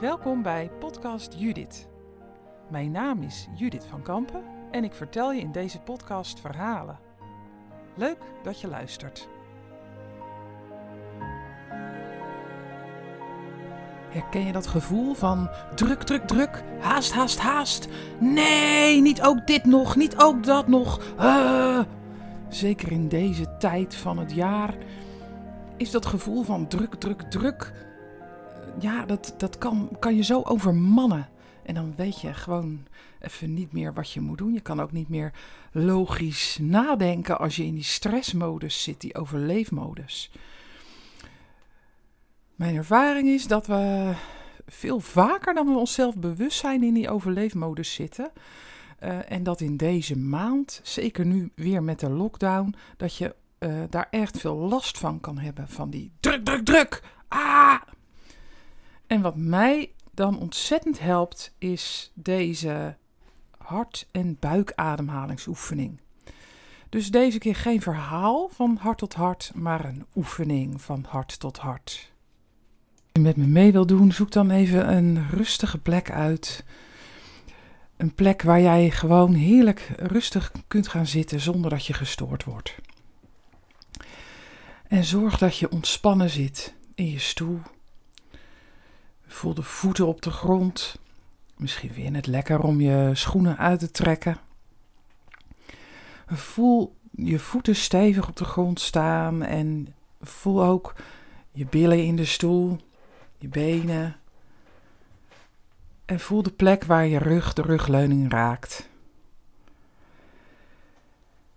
Welkom bij Podcast Judith. Mijn naam is Judith van Kampen en ik vertel je in deze podcast verhalen. Leuk dat je luistert. Herken je dat gevoel van druk, druk, druk, haast, haast, haast? Nee, niet ook dit nog, niet ook dat nog. Ah. Zeker in deze tijd van het jaar is dat gevoel van druk, druk, druk. Ja, dat, dat kan, kan je zo overmannen. En dan weet je gewoon even niet meer wat je moet doen. Je kan ook niet meer logisch nadenken als je in die stressmodus zit, die overleefmodus. Mijn ervaring is dat we veel vaker dan we onszelf bewust zijn in die overleefmodus zitten. Uh, en dat in deze maand, zeker nu weer met de lockdown, dat je uh, daar echt veel last van kan hebben. Van die druk, druk, druk. Ah! En wat mij dan ontzettend helpt, is deze hart- en buikademhalingsoefening. Dus deze keer geen verhaal van hart tot hart, maar een oefening van hart tot hart. Als je met me mee wil doen, zoek dan even een rustige plek uit. Een plek waar jij gewoon heerlijk rustig kunt gaan zitten zonder dat je gestoord wordt. En zorg dat je ontspannen zit in je stoel. Voel de voeten op de grond. Misschien je het lekker om je schoenen uit te trekken. Voel je voeten stevig op de grond staan en voel ook je billen in de stoel, je benen. En voel de plek waar je rug de rugleuning raakt.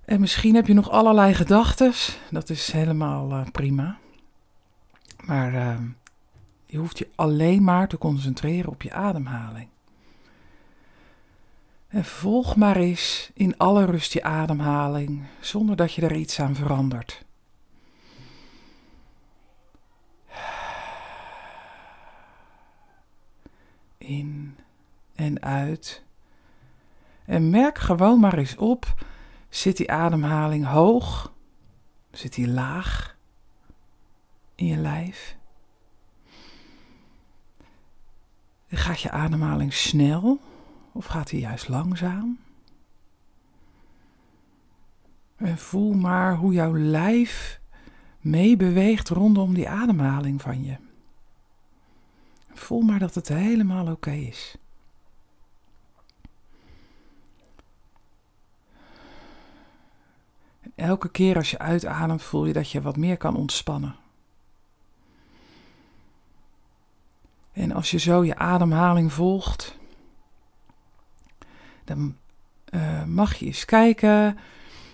En misschien heb je nog allerlei gedachten. Dat is helemaal uh, prima. Maar uh, je hoeft je alleen maar te concentreren op je ademhaling. En volg maar eens in alle rust je ademhaling, zonder dat je er iets aan verandert. In en uit. En merk gewoon maar eens op Zit die ademhaling hoog? Zit die laag in je lijf? Gaat je ademhaling snel of gaat die juist langzaam? En voel maar hoe jouw lijf meebeweegt rondom die ademhaling van je. Voel maar dat het helemaal oké is. Elke keer als je uitademt voel je dat je wat meer kan ontspannen. En als je zo je ademhaling volgt, dan uh, mag je eens kijken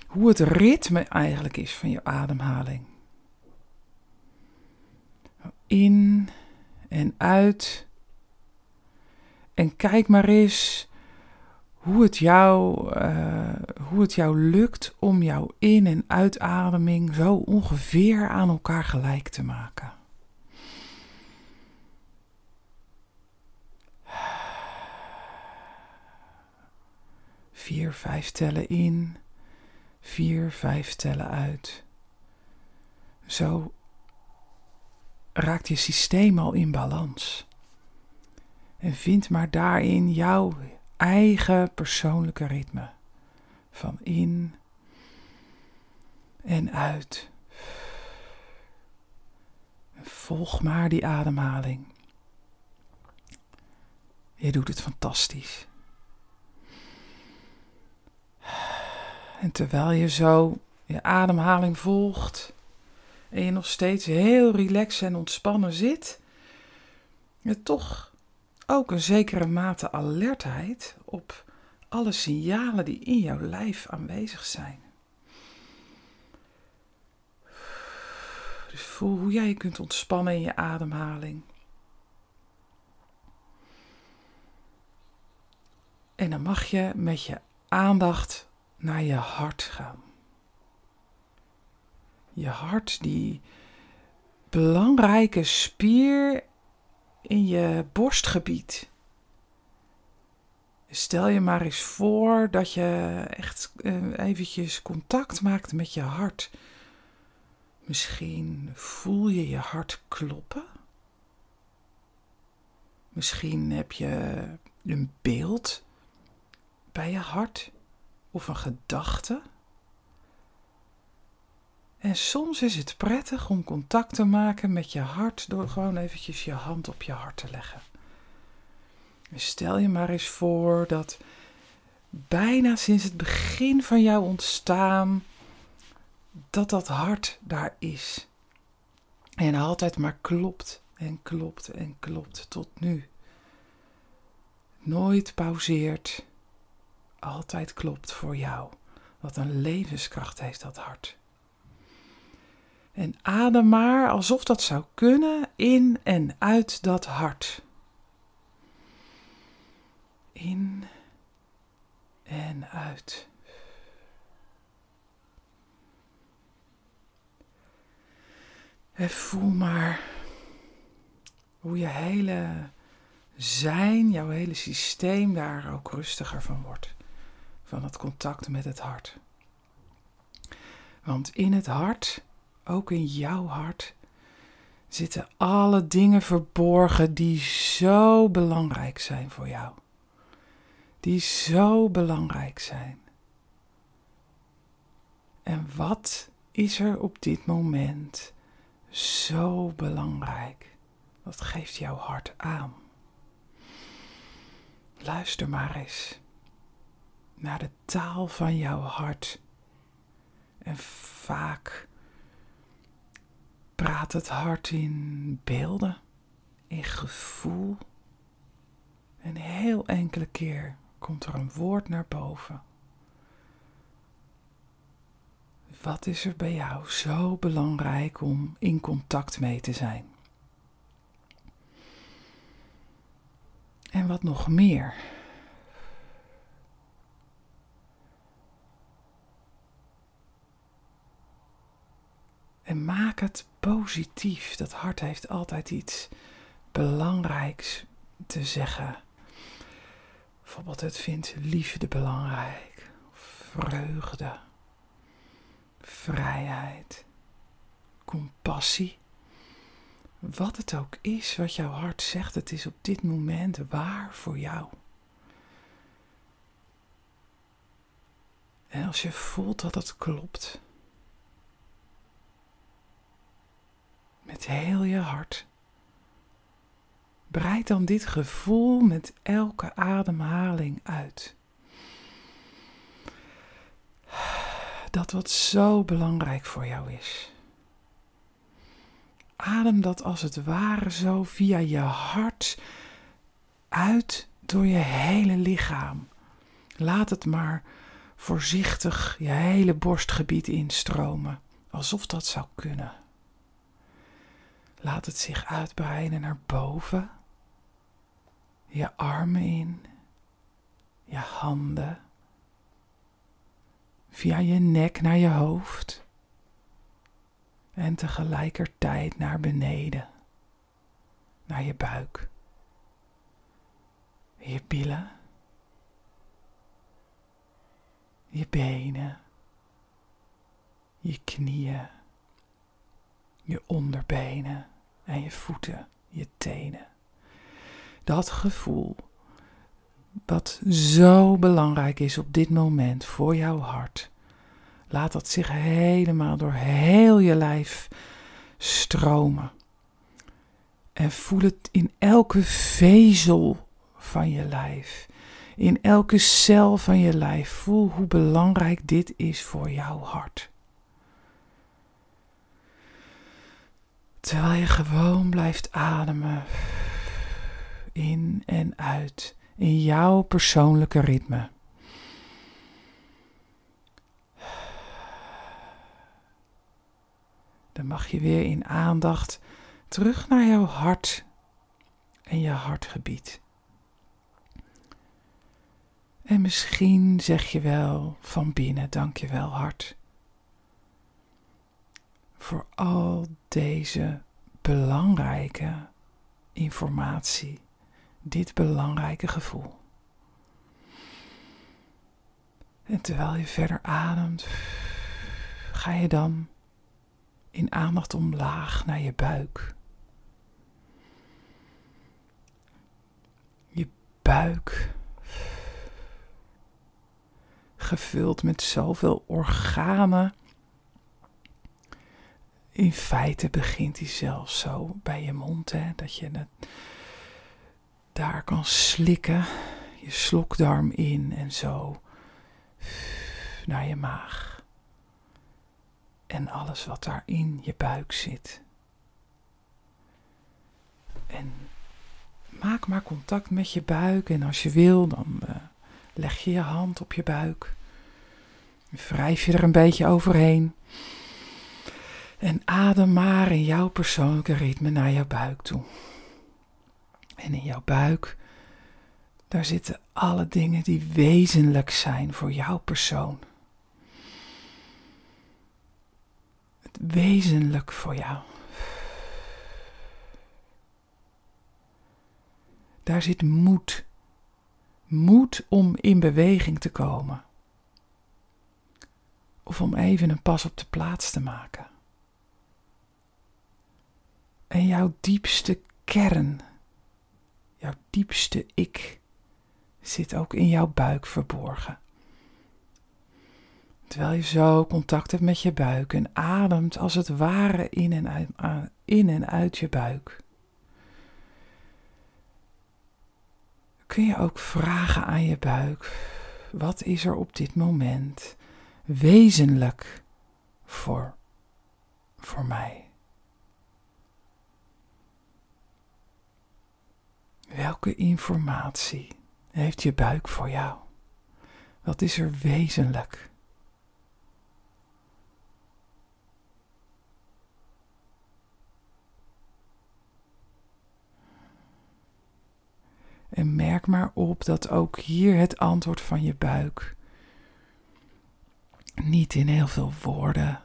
hoe het ritme eigenlijk is van je ademhaling. In en uit. En kijk maar eens hoe het, jou, uh, hoe het jou lukt om jouw in- en uitademing zo ongeveer aan elkaar gelijk te maken. Vier, vijf tellen in, vier, vijf tellen uit. Zo raakt je systeem al in balans. En vind maar daarin jouw eigen persoonlijke ritme. Van in en uit. Volg maar die ademhaling. Je doet het fantastisch. En terwijl je zo je ademhaling volgt en je nog steeds heel relaxed en ontspannen zit, je toch ook een zekere mate alertheid op alle signalen die in jouw lijf aanwezig zijn. Dus voel hoe jij je kunt ontspannen in je ademhaling. En dan mag je met je aandacht naar je hart gaan. Je hart, die belangrijke spier in je borstgebied. Stel je maar eens voor dat je echt uh, eventjes contact maakt met je hart. Misschien voel je je hart kloppen. Misschien heb je een beeld bij je hart of een gedachte. En soms is het prettig om contact te maken met je hart door gewoon eventjes je hand op je hart te leggen. stel je maar eens voor dat bijna sinds het begin van jouw ontstaan dat dat hart daar is. En altijd maar klopt en klopt en klopt tot nu. Nooit pauzeert, altijd klopt voor jou. Wat een levenskracht heeft dat hart. En adem maar alsof dat zou kunnen in en uit dat hart. In en uit. En voel maar hoe je hele zijn, jouw hele systeem daar ook rustiger van wordt. Van het contact met het hart. Want in het hart, ook in jouw hart, zitten alle dingen verborgen die zo belangrijk zijn voor jou. Die zo belangrijk zijn. En wat is er op dit moment zo belangrijk? Wat geeft jouw hart aan? Luister maar eens naar de taal van jouw hart. En vaak praat het hart in beelden, in gevoel. En heel enkele keer komt er een woord naar boven. Wat is er bij jou zo belangrijk om in contact mee te zijn? En wat nog meer? En het positief. Dat hart heeft altijd iets belangrijks te zeggen. Bijvoorbeeld, het vindt liefde belangrijk, vreugde, vrijheid, compassie. Wat het ook is wat jouw hart zegt, het is op dit moment waar voor jou. En als je voelt dat het klopt, met heel je hart, breid dan dit gevoel met elke ademhaling uit. Dat wat zo belangrijk voor jou is. Adem dat als het ware zo via je hart uit door je hele lichaam. Laat het maar voorzichtig je hele borstgebied instromen, alsof dat zou kunnen. Laat het zich uitbreiden naar boven, je armen in, je handen, via je nek naar je hoofd. En tegelijkertijd naar beneden, naar je buik, je billen, je benen, je knieën, je onderbenen en je voeten, je tenen. Dat gevoel dat zo belangrijk is op dit moment voor jouw hart Laat dat zich helemaal door heel je lijf stromen. En voel het in elke vezel van je lijf. In elke cel van je lijf. Voel hoe belangrijk dit is voor jouw hart. Terwijl je gewoon blijft ademen. In en uit. In jouw persoonlijke ritme. Dan mag je weer in aandacht terug naar jouw hart en je hartgebied. En misschien zeg je wel van binnen, dank je wel hart. Voor al deze belangrijke informatie, dit belangrijke gevoel. En terwijl je verder ademt, ga je dan in aandacht omlaag naar je buik. buik. Gevuld met zoveel organen. In feite begint hij zelfs zo bij je mond, hè, dat je het daar kan slikken. Je slokdarm in en zo naar je maag. En alles wat daar in je buik zit. En maak maar contact met je buik. En als je wil, dan uh, leg je je hand op je buik. Wrijf je er een beetje overheen. En adem maar in jouw persoonlijke ritme naar jouw buik toe. En in jouw buik, daar zitten alle dingen die wezenlijk zijn voor jouw persoon. Het wezenlijk voor jou. Daar zit moed. Moed om in beweging te komen. Of om even een pas op de plaats te maken. En jouw diepste kern, jouw diepste ik, zit ook in jouw buik verborgen. Terwijl je zo contact hebt met je buik en ademt als het ware in en uit, in en uit je buik. kun je ook vragen aan je buik: wat is er op dit moment wezenlijk voor, voor mij? Welke informatie heeft je buik voor jou? Wat is er wezenlijk? En merk maar op dat ook hier het antwoord van je buik niet in heel veel woorden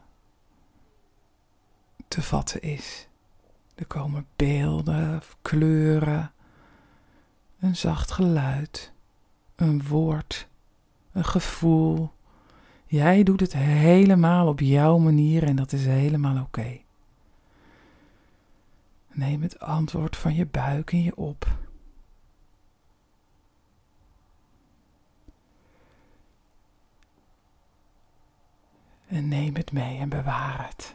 te vatten is. Er komen beelden, kleuren, een zacht geluid, een woord, een gevoel. Jij doet het helemaal op jouw manier en dat is helemaal oké. Neem het antwoord van je buik in je op. En neem het mee en bewaar het.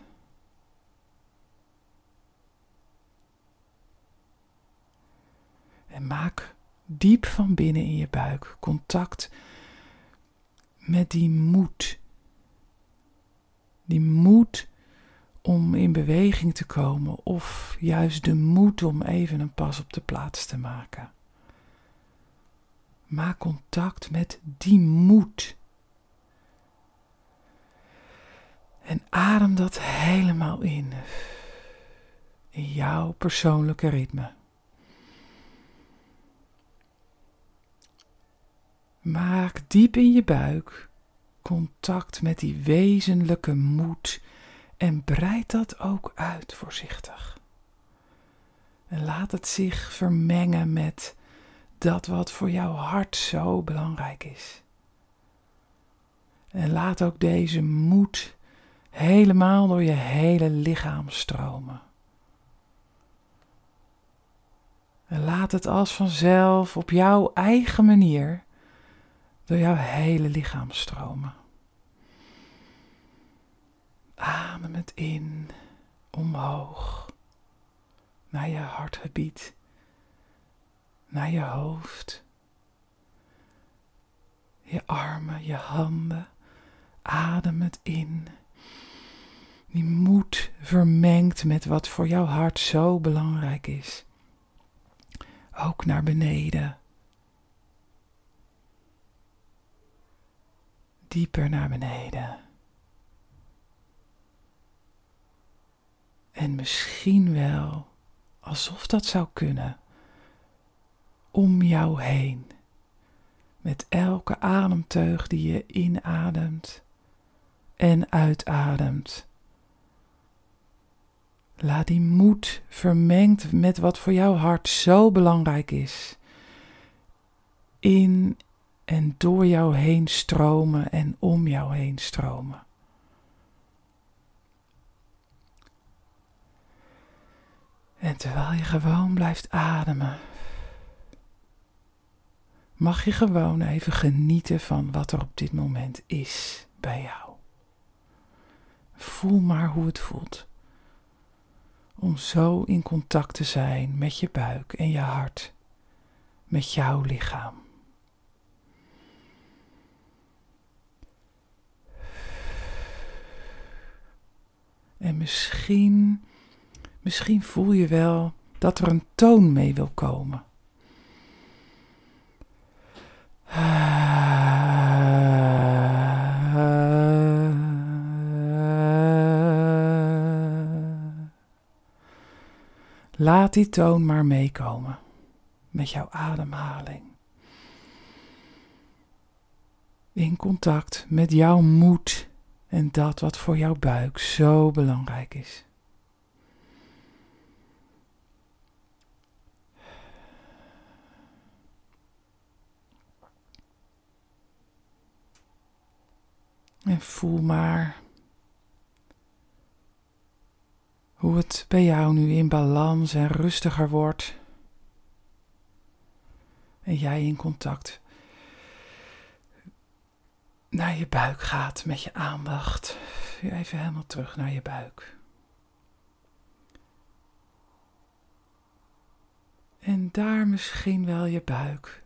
En maak diep van binnen in je buik contact met die moed. Die moed om in beweging te komen of juist de moed om even een pas op de plaats te maken. Maak contact met die moed. En adem dat helemaal in. In jouw persoonlijke ritme. Maak diep in je buik contact met die wezenlijke moed en breid dat ook uit voorzichtig. En laat het zich vermengen met dat wat voor jouw hart zo belangrijk is. En laat ook deze moed helemaal door je hele lichaam stromen. En laat het als vanzelf op jouw eigen manier door jouw hele lichaam stromen. Adem het in, omhoog, naar je hartgebied, naar je hoofd, je armen, je handen. Adem het in die moed vermengt met wat voor jouw hart zo belangrijk is. Ook naar beneden. Dieper naar beneden. En misschien wel, alsof dat zou kunnen, om jou heen. Met elke ademteug die je inademt en uitademt Laat die moed vermengd met wat voor jouw hart zo belangrijk is, in en door jou heen stromen en om jou heen stromen. En terwijl je gewoon blijft ademen, mag je gewoon even genieten van wat er op dit moment is bij jou. Voel maar hoe het voelt om zo in contact te zijn met je buik en je hart, met jouw lichaam. En misschien, misschien voel je wel dat er een toon mee wil komen. Laat die toon maar meekomen met jouw ademhaling. In contact met jouw moed en dat wat voor jouw buik zo belangrijk is. En voel maar hoe het bij jou nu in balans en rustiger wordt. En jij in contact naar je buik gaat met je aandacht. Even helemaal terug naar je buik. En daar misschien wel je buik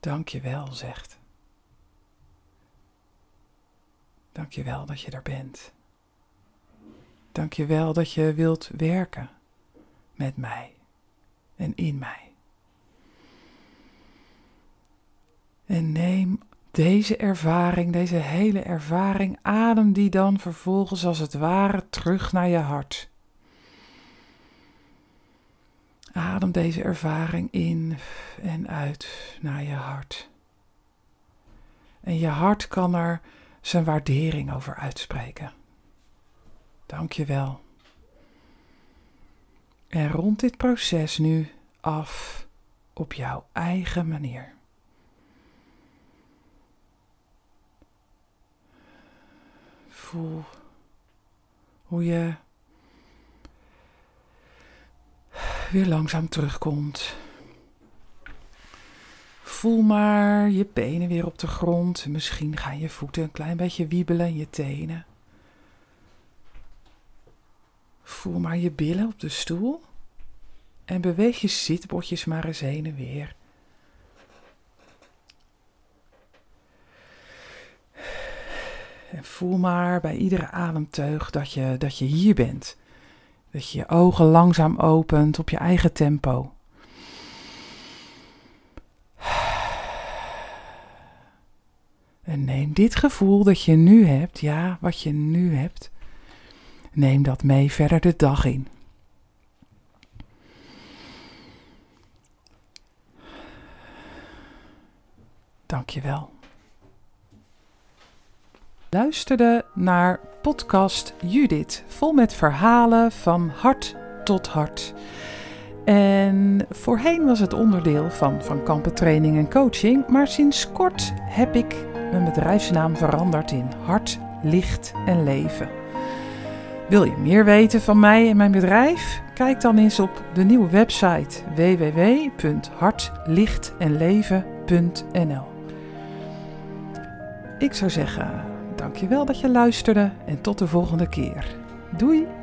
dank je wel zegt. Dank je wel dat je er bent. Dank je wel dat je wilt werken met mij en in mij. En neem deze ervaring, deze hele ervaring, adem die dan vervolgens als het ware terug naar je hart. Adem deze ervaring in en uit naar je hart. En je hart kan er zijn waardering over uitspreken. Dank je wel. En rond dit proces nu af op jouw eigen manier. Voel hoe je weer langzaam terugkomt. Voel maar je benen weer op de grond. Misschien gaan je voeten een klein beetje wiebelen en je tenen. Voel maar je billen op de stoel. En beweeg je zitbotjes maar eens heen en weer. En voel maar bij iedere ademteug dat je, dat je hier bent. Dat je je ogen langzaam opent op je eigen tempo. En neem dit gevoel dat je nu hebt, ja, wat je nu hebt, neem dat mee verder de dag in. Dank je wel. Luisterde naar podcast Judith, vol met verhalen van hart tot hart. En voorheen was het onderdeel van Van Kampen Training en Coaching, maar sinds kort heb ik mijn bedrijfsnaam veranderd in Hart, Licht en Leven. Wil je meer weten van mij en mijn bedrijf? Kijk dan eens op de nieuwe website www.hartlichtenleven.nl. Ik zou zeggen, dankjewel dat je luisterde en tot de volgende keer. Doei!